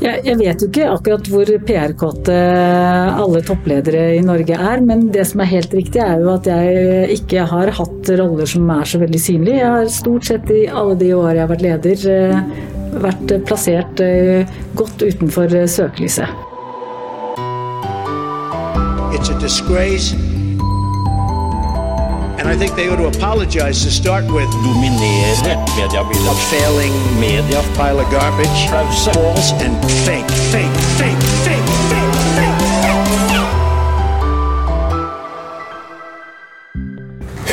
Jeg, jeg, vet jo ikke akkurat hvor PR-kåte alle toppledere i Norge er, men det som er helt riktig, er jo at jeg ikke har hatt roller som er så veldig synlige. Jeg har stort sett i alle de årene jeg har vært leder, eh, vært plassert eh, godt utenfor søkelyset. It's a disgrace Dominere mediebildet. Failing media. Pile of garbage. False and fake, fake, fake, fake, fake, fake.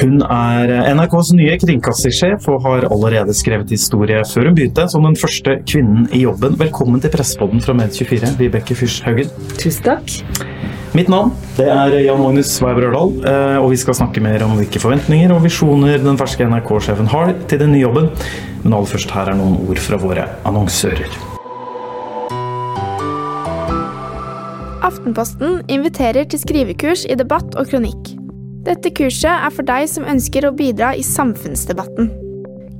Hun er NRKs nye kringkastingssjef og har allerede skrevet historie før hun begynte som den første kvinnen i jobben. Velkommen til Pressepodden fra Med24, Vibeke Fyrshaugen. Tusen takk. Mitt navn det er Jan Magnus Weiber Ørdal, eh, og vi skal snakke mer om hvilke forventninger og visjoner den ferske NRK-sjefen har til den nye jobben. Men aller først her er noen ord fra våre annonsører. Aftenposten inviterer til skrivekurs i debatt og kronikk. Dette kurset er for deg som ønsker å bidra i samfunnsdebatten.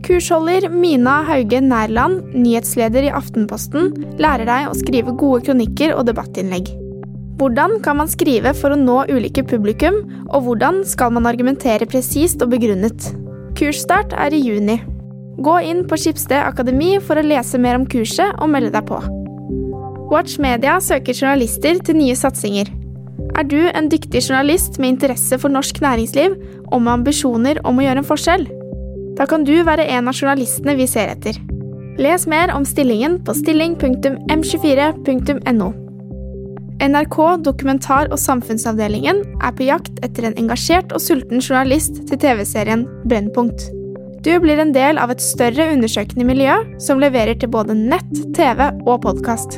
Kursholder Mina Hauge Nærland, nyhetsleder i Aftenposten, lærer deg å skrive gode kronikker og debattinnlegg. Hvordan kan man skrive for å nå ulike publikum, og hvordan skal man argumentere presist og begrunnet? Kursstart er i juni. Gå inn på Skipsted Akademi for å lese mer om kurset og melde deg på. Watch Media søker journalister til nye satsinger. Er du en dyktig journalist med interesse for norsk næringsliv og med ambisjoner om å gjøre en forskjell? Da kan du være en av journalistene vi ser etter. Les mer om stillingen på stilling.m24.no. NRK Dokumentar- og samfunnsavdelingen er på jakt etter en engasjert og sulten journalist til TV-serien Brennpunkt. Du blir en del av et større undersøkende miljø som leverer til både nett, TV og podkast.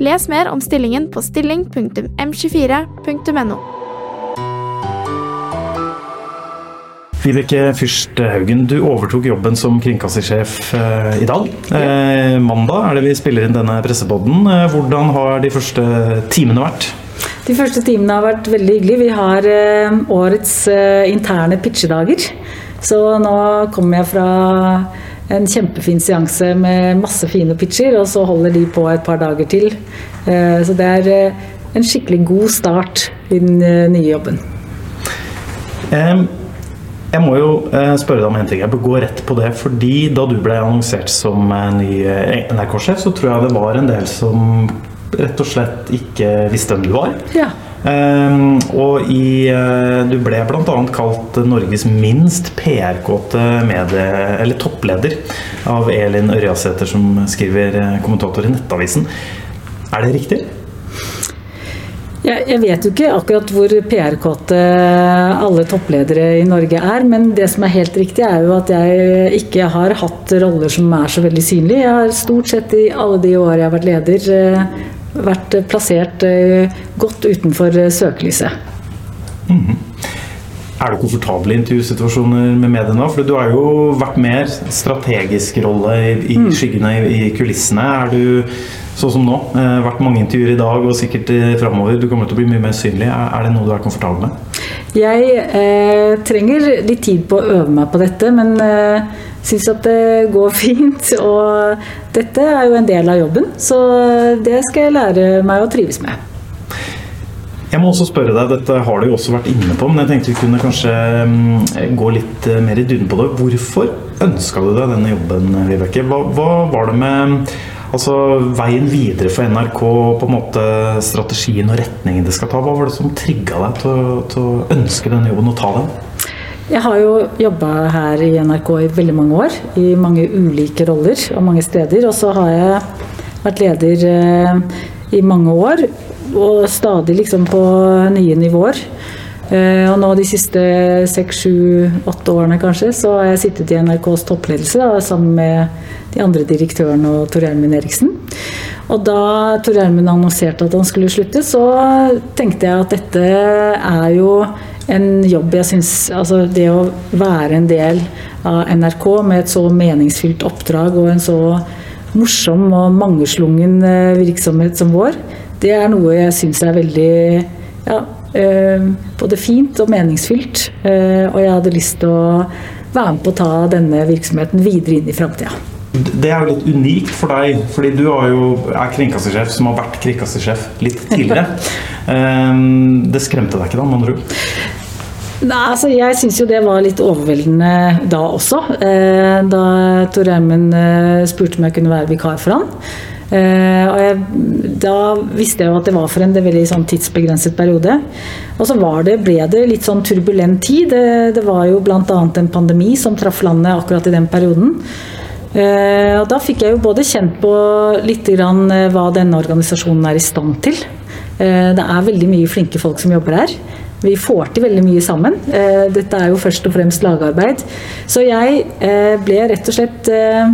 Les mer om stillingen på stilling.m24.no. Vibeke Fyrst Haugen, du overtok jobben som kringkastingssjef eh, i dag. Ja. mandag er det vi spiller inn denne pressepodden. Eh, hvordan har de første timene vært? De første timene har vært veldig hyggelige. Vi har eh, årets eh, interne pitchedager. Så nå kommer jeg fra en kjempefin seanse med masse fine pitcher, og så holder de på et par dager til. Eh, så det er en skikkelig god start i den nye jobben. Um jeg må jo eh, spørre deg om en ting. Jeg bør gå rett på det. fordi Da du ble annonsert som eh, ny eh, NRK-sjef, så tror jeg det var en del som rett og slett ikke visste hvem du var. Ja. Um, og i, uh, du ble bl.a. kalt Norges minst PR-kåte eller toppleder av Elin Ørjasæter, som skriver kommentator i Nettavisen. Er det riktig? Jeg, jeg, vet jo ikke akkurat hvor PR-kåte alle toppledere i Norge er, men det som er helt riktig, er jo at jeg ikke har hatt roller som er så veldig synlige. Jeg har stort sett i alle de årene jeg har vært leder, eh, vært plassert eh, godt utenfor søkelyset. Mm -hmm. Er du komfortabel i intervjusituasjoner med mediene? For du har jo vært mer strategisk rolle i, i mm. skyggene, i, i kulissene. Er du sånn som nå. Det har vært mange intervjuer i dag og sikkert eh, framover. Du kommer til å bli mye mer synlig. Er, er det noe du er komfortabel med? Jeg eh, trenger litt tid på å øve meg på dette, men eh, syns at det går fint. Og dette er jo en del av jobben, så det skal jeg lære meg å trives med. Jeg må også spørre deg, Dette har du jo også vært inne på, men jeg tenkte vi kunne kanskje mm, gå litt eh, mer i dybden på det. Hvorfor ønska du deg denne jobben, Vibeke? Hva, hva var det med Altså veien videre for NRK, på en måte strategien og retningen det skal ta. Hva var det som trigga deg til, til, å ønske denne jobben og ta den? Jeg har jo jobba her i NRK i veldig mange år, i mange ulike roller og mange steder. Og så har jeg vært leder eh, i mange år, og stadig liksom på nye nivåer. Eh, og nå de siste seks, sju, åtte årene kanskje, så har jeg sittet i NRKs toppledelse da, sammen med de andre direktørene og Tor Gjermund Eriksen. Og da Tor Gjermund annonserte at han skulle slutte, så tenkte jeg at dette er jo en jobb jeg syns Altså det å være en del av NRK med et så meningsfylt oppdrag og en så morsom og mangeslungen eh, virksomhet som vår, det er noe jeg syns er veldig ja, både fint og meningsfylt. Eh, og jeg hadde lyst til å være med på å ta denne virksomheten videre inn i framtida. Det er jo litt unikt for deg, fordi du er jo er kringkastersjef som har vært kringkastersjef litt tidligere. Ehm, det skremte deg ikke da, med andre? Nei, altså Jeg syns jo det var litt overveldende da også. Eh, da Tor Gjermund eh, spurte om jeg kunne være vikar for han. Eh, og jeg, da visste jeg jo at det var for en veldig sånn tidsbegrenset periode. Og så det, ble det litt sånn turbulent tid. Det, det var jo bl.a. en pandemi som traff landet akkurat i den perioden. og da fikk jeg jo både kjent på litt grann hva denne organisasjonen er i stand til. det er veldig mye flinke folk som jobber her. Vi får til veldig mye sammen. Eh, dette er jo først og fremst lagarbeid. Så jeg eh, ble rett og slett eh,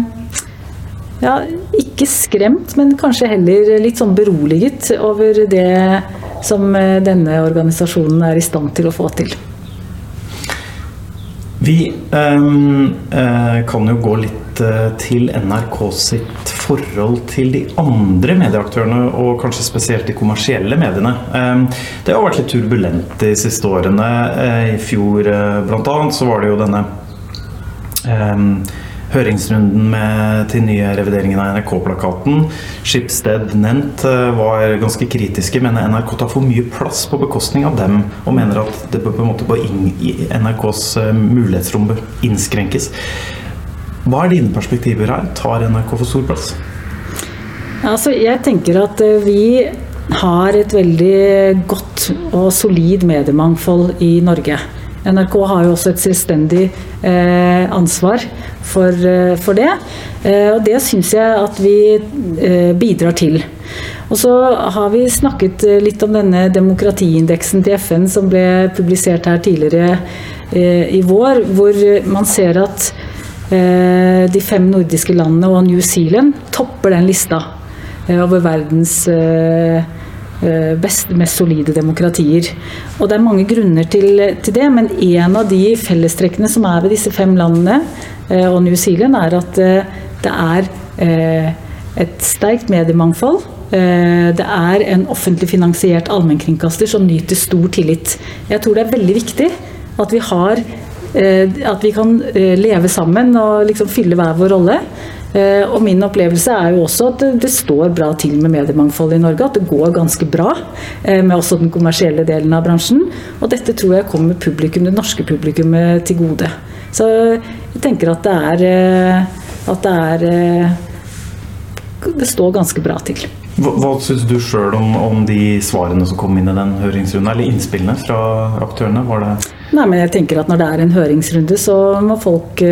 ja, ikke skremt, men kanskje heller litt sånn beroliget over det som denne organisasjonen er i stand til å få til. Vi um, uh, kan jo gå litt uh, til NRK sitt forhold til de andre medieaktørene, og kanskje spesielt de kommersielle mediene. Um, det har vært litt turbulent de siste årene. Uh, I fjor bl.a. så var det jo denne um, høringsrunden med, til nye revideringen av NRK-plakaten. Schibsted nevnt eh, var ganske kritiske, mener NRK tar for mye plass på bekostning av dem, og mener at det på en måte på NRKs eh, mulighetsrom bør innskrenkes. Hva er dine perspektiver her? Tar NRK for stor plass? Altså, jeg tenker at eh, vi har et veldig godt og solid mediemangfold i Norge. NRK har jo også et selvstendig eh, ansvar for, eh, for det. Eh, og det syns jeg at vi eh, bidrar til. Og så har vi snakket eh, litt om denne demokratiindeksen til FN som ble publisert her tidligere eh, i vår, hvor man ser at de fem nordiske landene og New Zealand topper den lista over verdens Eh, best, mest solide demokratier. Og det er mange grunner til, til det, men en av de fellestrekkene som er ved disse fem landene eh, og New Zealand, er at eh, det er et sterkt mediemangfold. Det er en offentlig finansiert allmennkringkaster som nyter stor tillit. Jeg tror det er veldig viktig at vi har at vi kan leve sammen og liksom fylle hver vår rolle. Eh, og min opplevelse er jo også at det står bra til med mediemangfoldet i Norge. At det går ganske bra eh, med også den kommersielle delen av bransjen. Og dette tror jeg kommer publikum, det norske publikummet til gode. Så jeg tenker at det er eh, at det er Det står ganske bra til. Hva, hva syns du sjøl om, om, de svarene som kom inn i den høringsrunden, eller innspillene fra aktørene? Var det Nei, men jeg tenker at Når det er en høringsrunde, så må folk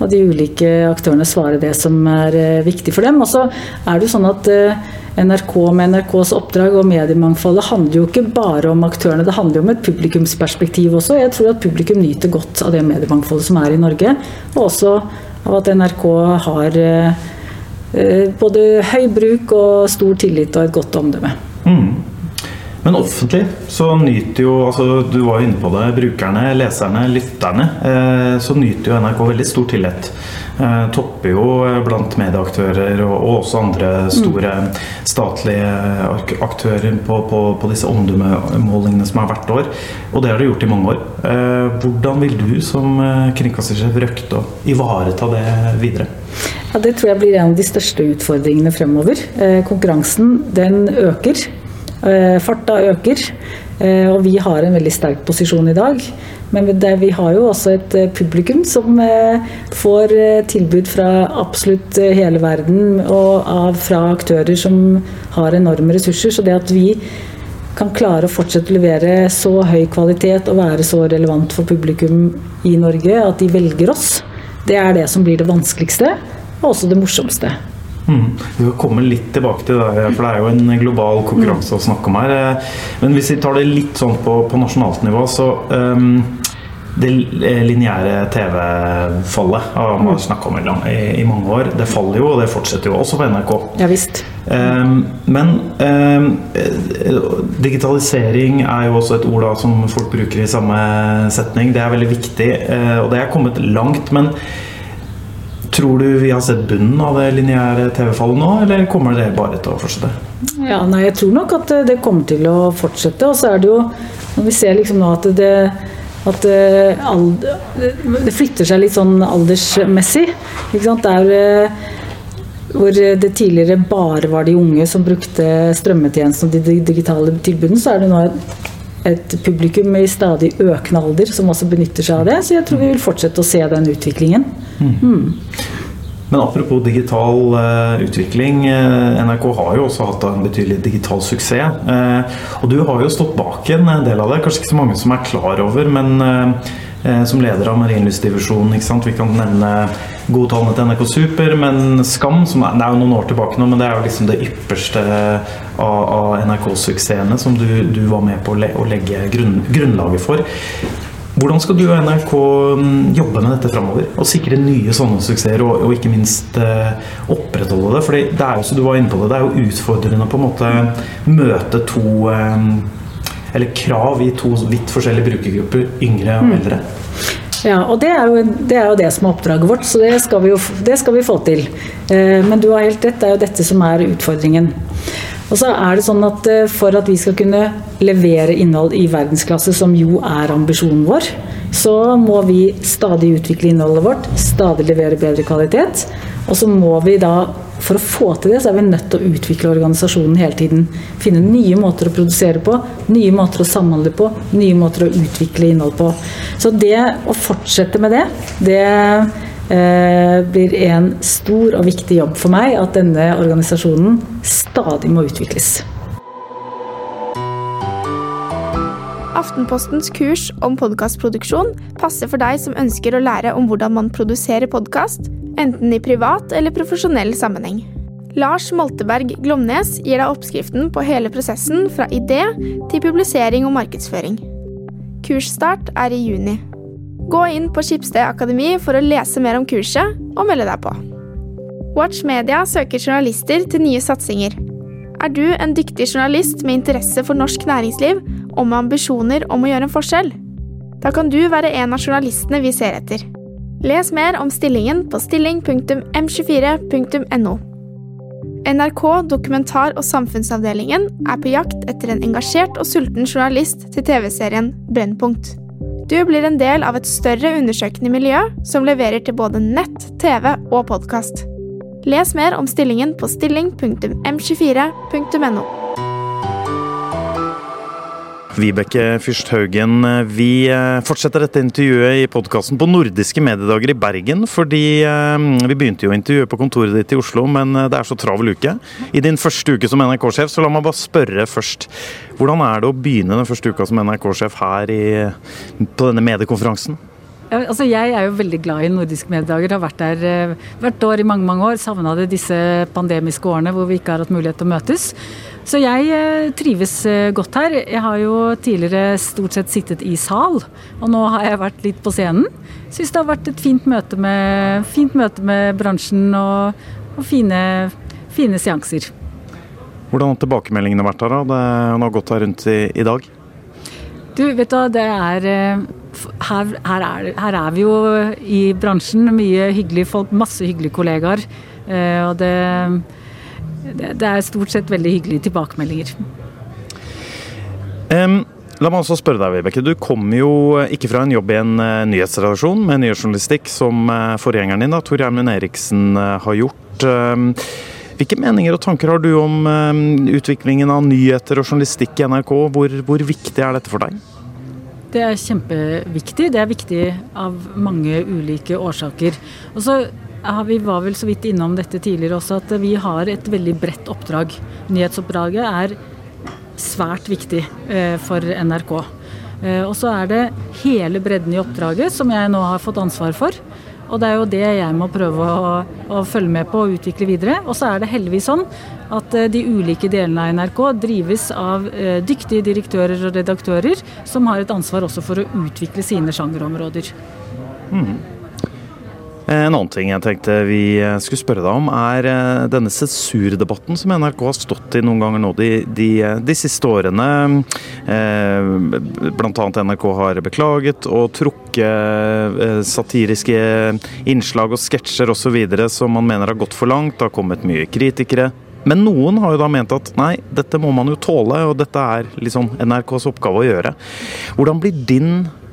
og de ulike aktørene svare det som er eh, viktig for dem. Og så er det jo sånn at eh, NRK med NRKs oppdrag og mediemangfoldet handler jo ikke bare om aktørene, det handler jo om et publikumsperspektiv også. Jeg tror at publikum nyter godt av det mediemangfoldet som er i Norge, og også av at NRK har eh, både høy bruk og stor tillit og et godt omdømme. Mm. Men offentlig så nyter jo altså Du var jo inne på det. Brukerne, leserne, lytterne. Eh, så nyter jo NRK veldig stor tillit. Eh, topper jo blant medieaktører og, og også andre store statlige aktører på, på, på disse omdømmemålingene som er hvert år. Og det har du gjort i mange år. Eh, hvordan vil du som kringkastingssjef røkte å ivareta det videre? Ja, Det tror jeg blir en av de største utfordringene fremover. Eh, konkurransen den øker. Eh, farta øker, eh, og vi har en veldig sterk posisjon i dag. Men vi har jo også et eh, publikum som får tilbud fra absolutt hele verden, og fra aktører som har enorme ressurser. Så det at vi kan klare å fortsette å levere så høy kvalitet og være så relevant for publikum i Norge at de velger oss, det er det som blir det vanskeligste, og også det morsomste. Mm. Vi komme litt tilbake til det, for det er jo en global konkurranse å snakke om her. Eh, men hvis vi tar det litt sånn på, på nasjonalt nivå, så um, det lineære TV-fallet har man snakka om i, i, mange år. Det faller jo, og det fortsetter jo også på NRK. Ja, visst. Um, men um, digitalisering er jo også et ord da, som folk bruker i samme setning. Det er veldig viktig, uh, og det er kommet langt. men Tror du vi har sett bunnen av det lineære TV-fallet nå, eller kommer det bare til å fortsette? Ja, nei, Jeg tror nok at det kommer til å fortsette. Og så er det jo, når vi ser liksom nå at det at alder, det flytter seg litt sånn aldersmessig. Ikke sant? Det er uh, hvor det tidligere bare var de unge som brukte strømmetjenesten og de digitale tilbudene, så er det nå et publikum i stadig økende alder som også benytter seg av det. Så jeg tror vi vil fortsette å se den utviklingen. Mm. Mm. Men apropos digital uh, utvikling. Uh, NRK har jo også hatt en betydelig digital suksess. Uh, og du har jo stått bak en del av det. Kanskje ikke så mange som er klar over, men som leder av Marienlystdivisjonen. Vi kan nevne tallene til NRK Super, men Skam som er, Det er jo noen år tilbake nå, men det er jo liksom det ypperste av, av NRK-suksessene som du, du, var med på å, le, å legge grunn, grunnlaget for. Hvordan skal du og NRK mm, jobbe med dette framover? Og sikre nye sånne suksesser, og, og ikke minst eh, opprettholde det? For det er jo, som du var inne på det, det er jo utfordrende på en måte møte to eh, Eller krav i to vidt forskjellige brukergrupper, yngre og mm. eldre. Ja, og det er, jo, det er, jo, det som er oppdraget vårt, så det skal vi jo det skal vi få til. Eh, men du har helt rett, det er jo dette som er utfordringen. Og så er det sånn at eh, For at vi skal kunne levere innhold i verdensklasse, som jo er ambisjonen vår, så må vi stadig utvikle innholdet vårt, stadig levere bedre kvalitet. Og så må vi da, for å få til det, så er vi nødt til å utvikle organisasjonen hele tiden. Finne nye måter å produsere på, nye måter å samhandle på, nye måter å utvikle innhold på. Så det å fortsette med det, det Eh, blir en stor og viktig jobb for meg at denne organisasjonen stadig må utvikles. Aftenpostens kurs om podkastproduksjon passer for deg som ønsker å lære om hvordan man produserer podkast, enten i privat eller profesjonell sammenheng. Lars Molteberg Glomnes gir deg oppskriften på hele prosessen fra idé til publisering og markedsføring. Kursstart er i juni. Gå inn på Skipsted Akademi for å lese mer om kurset og melde deg på. Watch Media søker journalister til nye satsinger. Er du en dyktig journalist med interesse for norsk næringsliv og med ambisjoner om å gjøre en forskjell? Da kan du være en av journalistene vi ser etter. Les mer om stillingen på stilling.m24.no. NRK Dokumentar- og samfunnsavdelingen er på jakt etter en engasjert og sulten journalist til TV-serien Brennpunkt. Du blir en del av et større undersøkende miljø som leverer til både nett, TV og podkast. Les mer om stillingen på stilling.m24.no. Vibeke Fyrst Haugen, vi eh, fortsetter dette intervjuet i podkasten på Nordiske mediedager i Bergen. Fordi eh, vi begynte jo å intervjue på kontoret ditt i Oslo, men eh, det er så travel uke. I din første uke som NRK-sjef, så la meg bare spørre først. Hvordan er det å begynne den første uka som NRK-sjef her i, på denne mediekonferansen? Altså, jeg er jo veldig glad i nordiske mediedager. Har vært der hvert år i mange mange år. Savna det disse pandemiske årene hvor vi ikke har hatt mulighet til å møtes. Så jeg eh, trives eh, godt her. Jeg har jo tidligere stort sett sittet i sal, og nå har jeg vært litt på scenen. Syns det har vært et fint møte med, fint møte med bransjen og, og fine, fine, seanser. Hvordan har tilbakemeldingene vært her? da? Det har gått her rundt i, i dag? Du, vet du, det er eh, her, her, er her, er vi jo i bransjen. Mye hyggelige folk, masse hyggelige kollegaer. Og det det er stort sett veldig hyggelige tilbakemeldinger. Um, la meg også spørre deg, Vibeke. Du kommer jo ikke fra en jobb i en uh, nyhetsredaksjon med nyhetsjournalistikk som uh, forgjengeren din, da, Tor Gjermund Eriksen, har gjort. Hvilke meninger og tanker har du om utviklingen av nyheter og journalistikk i NRK? Hvor, hvor viktig er dette for deg? Det er kjempeviktig. Det er viktig av mange ulike årsaker. Og så vi var vel så vidt innom dette tidligere også, at vi har et veldig bredt oppdrag. Nyhetsoppdraget er svært viktig eh, for NRK. Eh, og så er det hele bredden i oppdraget som jeg nå har fått ansvar for. Og det er jo det jeg må prøve å, å følge med på og utvikle videre. Og så er det heldigvis sånn at eh, de ulike delene av NRK drives av eh, dyktige direktører og redaktører som har et ansvar også for å utvikle sine sjangerområder. Mm. En annen ting jeg tenkte vi eh, skulle spørre deg om, er eh, denne sensurdebatten som NRK har stått i noen ganger nå de, de, eh, de siste årene. Annet NRK har beklaget og trukket satiriske innslag og sketsjer osv. som man mener har gått for langt. Det har kommet mye kritikere. Men noen har jo da ment at nei, dette må man jo tåle, og dette er liksom NRKs oppgave å gjøre. Hvordan blir din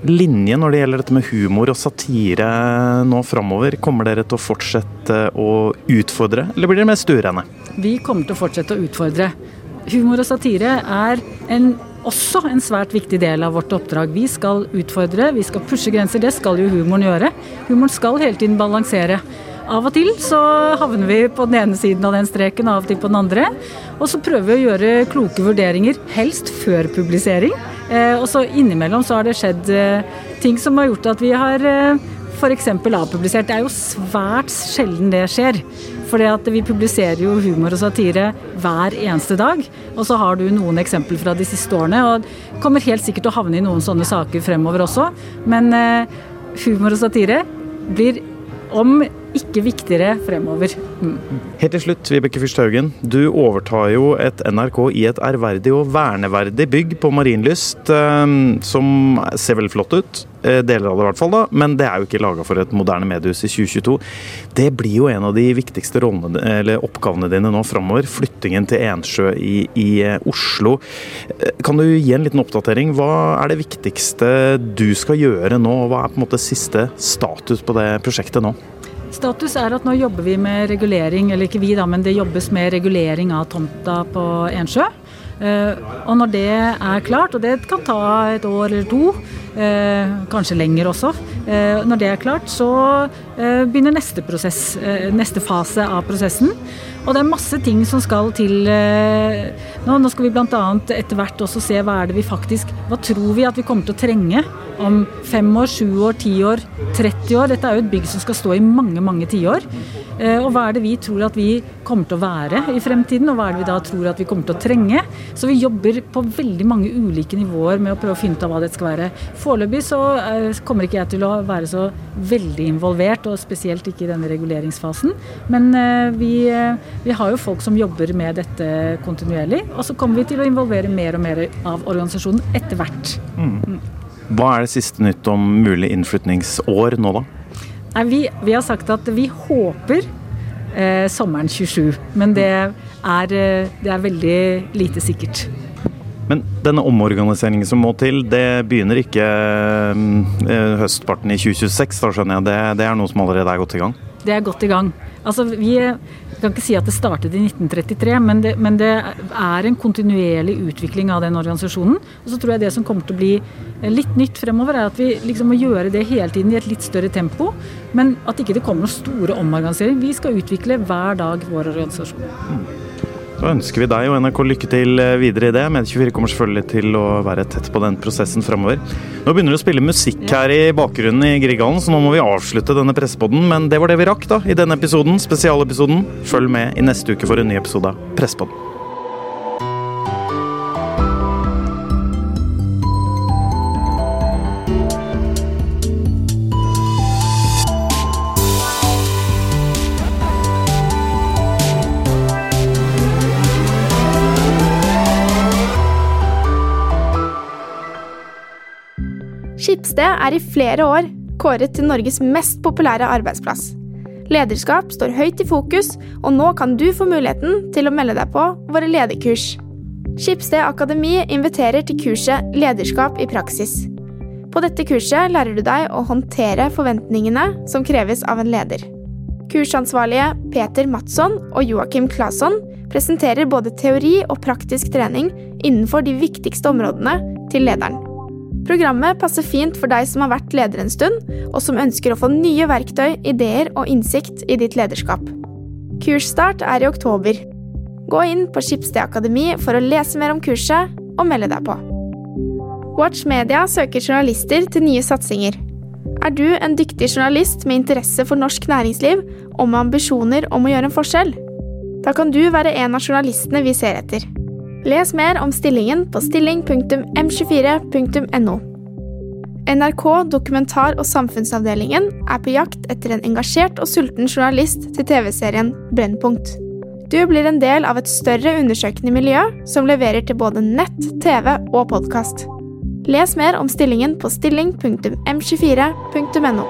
linje når det gjelder dette med humor og satire nå framover? Kommer dere til å fortsette å utfordre, eller blir det mer stuerene? Vi kommer til å fortsette å utfordre. Humor og satire er en, også en svært viktig del av vårt oppdrag. Vi skal utfordre, vi skal pushe grenser. Det skal jo humoren gjøre. Humoren skal hele tiden balansere. Av og til så havner vi på den ene siden av den streken, av og til på den andre. Og så prøver vi å gjøre kloke vurderinger, helst før publisering. Eh, og så innimellom så har det skjedd eh, ting som har gjort at vi har eh, f.eks. avpublisert. Det er jo svært sjelden det skjer. For vi publiserer jo humor og satire hver eneste dag. Og så har du noen eksempler fra de siste årene. Og kommer helt sikkert til å havne i noen sånne saker fremover også. Men humor og satire blir om ikke viktigere fremover. Mm. Helt til slutt, Vibeke Fyrst Haugen. Du overtar jo et NRK i et ærverdig og verneverdig bygg på Marienlyst, eh, som ser veldig flott ut. Eh, deler av det i hvert fall, da. Men det er jo ikke laga for et moderne mediehus i 2022. Det blir jo en av de viktigste rollene, oppgavene dine nå framover. Flyttingen til Ensjø i, i eh, Oslo. Kan du gi en liten oppdatering? Hva er det viktigste du skal gjøre nå? Hva er på en måte siste status på det prosjektet nå? Status er at nå jobber vi med regulering, eller ikke vi da, men det jobbes med regulering av tomta på Ensjø. Uh, og når det er klart, og det kan ta et år eller to, uh, kanskje lenger også, uh, når det er klart, så begynner neste prosess, neste fase av prosessen. Og det er masse ting som skal til nå. Nå skal vi bl.a. etter hvert også se hva er det vi faktisk Hva tror vi at vi kommer til å trenge om fem år, sju år, ti år, 30 år. Dette er jo et bygg som skal stå i mange, mange tiår. Eh, og hva er det vi tror at vi kommer til å være i fremtiden, og hva er det vi da tror at vi kommer til å trenge? Så vi jobber på veldig mange ulike nivåer med å prøve å finne ut av hva det skal være. Foreløpig så eh, kommer ikke jeg til å være så veldig involvert, og spesielt ikke i denne reguleringsfasen. Men eh, vi, vi har jo folk som jobber med dette kontinuerlig, og så kommer vi til å involvere mer og mer av organisasjonen etter hvert. Mm. mm. Hva er det siste nytt om mulig innflytningsår nå, da? Nei, vi, vi, har sagt at vi håper eh, sommeren 27, men det er, eh, det er veldig lite sikkert. Men denne omorganiseringen som må til, det begynner ikke eh, høstparten i 2026, da skjønner jeg. Det, det er noe som allerede er godt i gang? Det er godt i gang. Altså, vi kan ikke si at det startet i 1933, men det, men det, er en kontinuerlig utvikling av den organisasjonen. Og så tror jeg det som kommer til å bli litt nytt fremover, er at vi liksom må gjøre det hele tiden i et litt større tempo. Men at ikke det kommer noen store omorganiseringer. Vi skal utvikle hver dag vår organisasjon. Så ønsker vi deg og NRK lykke til eh, videre i det. Med24 kommer selvfølgelig til å være tett på den prosessen framover. Nå begynner det å spille musikk her i bakgrunnen i Grieghallen, så nå må vi avslutte denne pressepodden. Men det var det vi rakk da i denne episoden, spesialepisoden. Følg med i neste uke for en ny episode av Pressepodden. Skipsted er i flere år kåret til Norges mest populære arbeidsplass. Lederskap står høyt i fokus, og nå kan du få muligheten til å melde deg på våre lederkurs. Skipsted Akademi inviterer til kurset Lederskap i praksis. På dette kurset lærer du deg å håndtere forventningene som kreves av en leder. Kursansvarlige Peter Matsson og Joakim Claesson presenterer både teori og praktisk trening innenfor de viktigste områdene til lederen. Programmet passer fint for deg som har vært leder en stund, og som ønsker å få nye verktøy, ideer og innsikt i ditt lederskap. Kursstart er i oktober. Gå inn på Skipsted Akademi for å lese mer om kurset og melde deg på. Watch Media søker journalister til nye satsinger. Er du en dyktig journalist med interesse for norsk næringsliv og med ambisjoner om å gjøre en forskjell? Da kan du være en av journalistene vi ser etter. Les mer om stillingen på stilling.m24.no. NRK Dokumentar- og samfunnsavdelingen er på jakt etter en engasjert og sulten journalist til TV-serien Brennpunkt. Du blir en del av et større undersøkende miljø som leverer til både nett, TV og podkast. Les mer om stillingen på stilling.m24.no.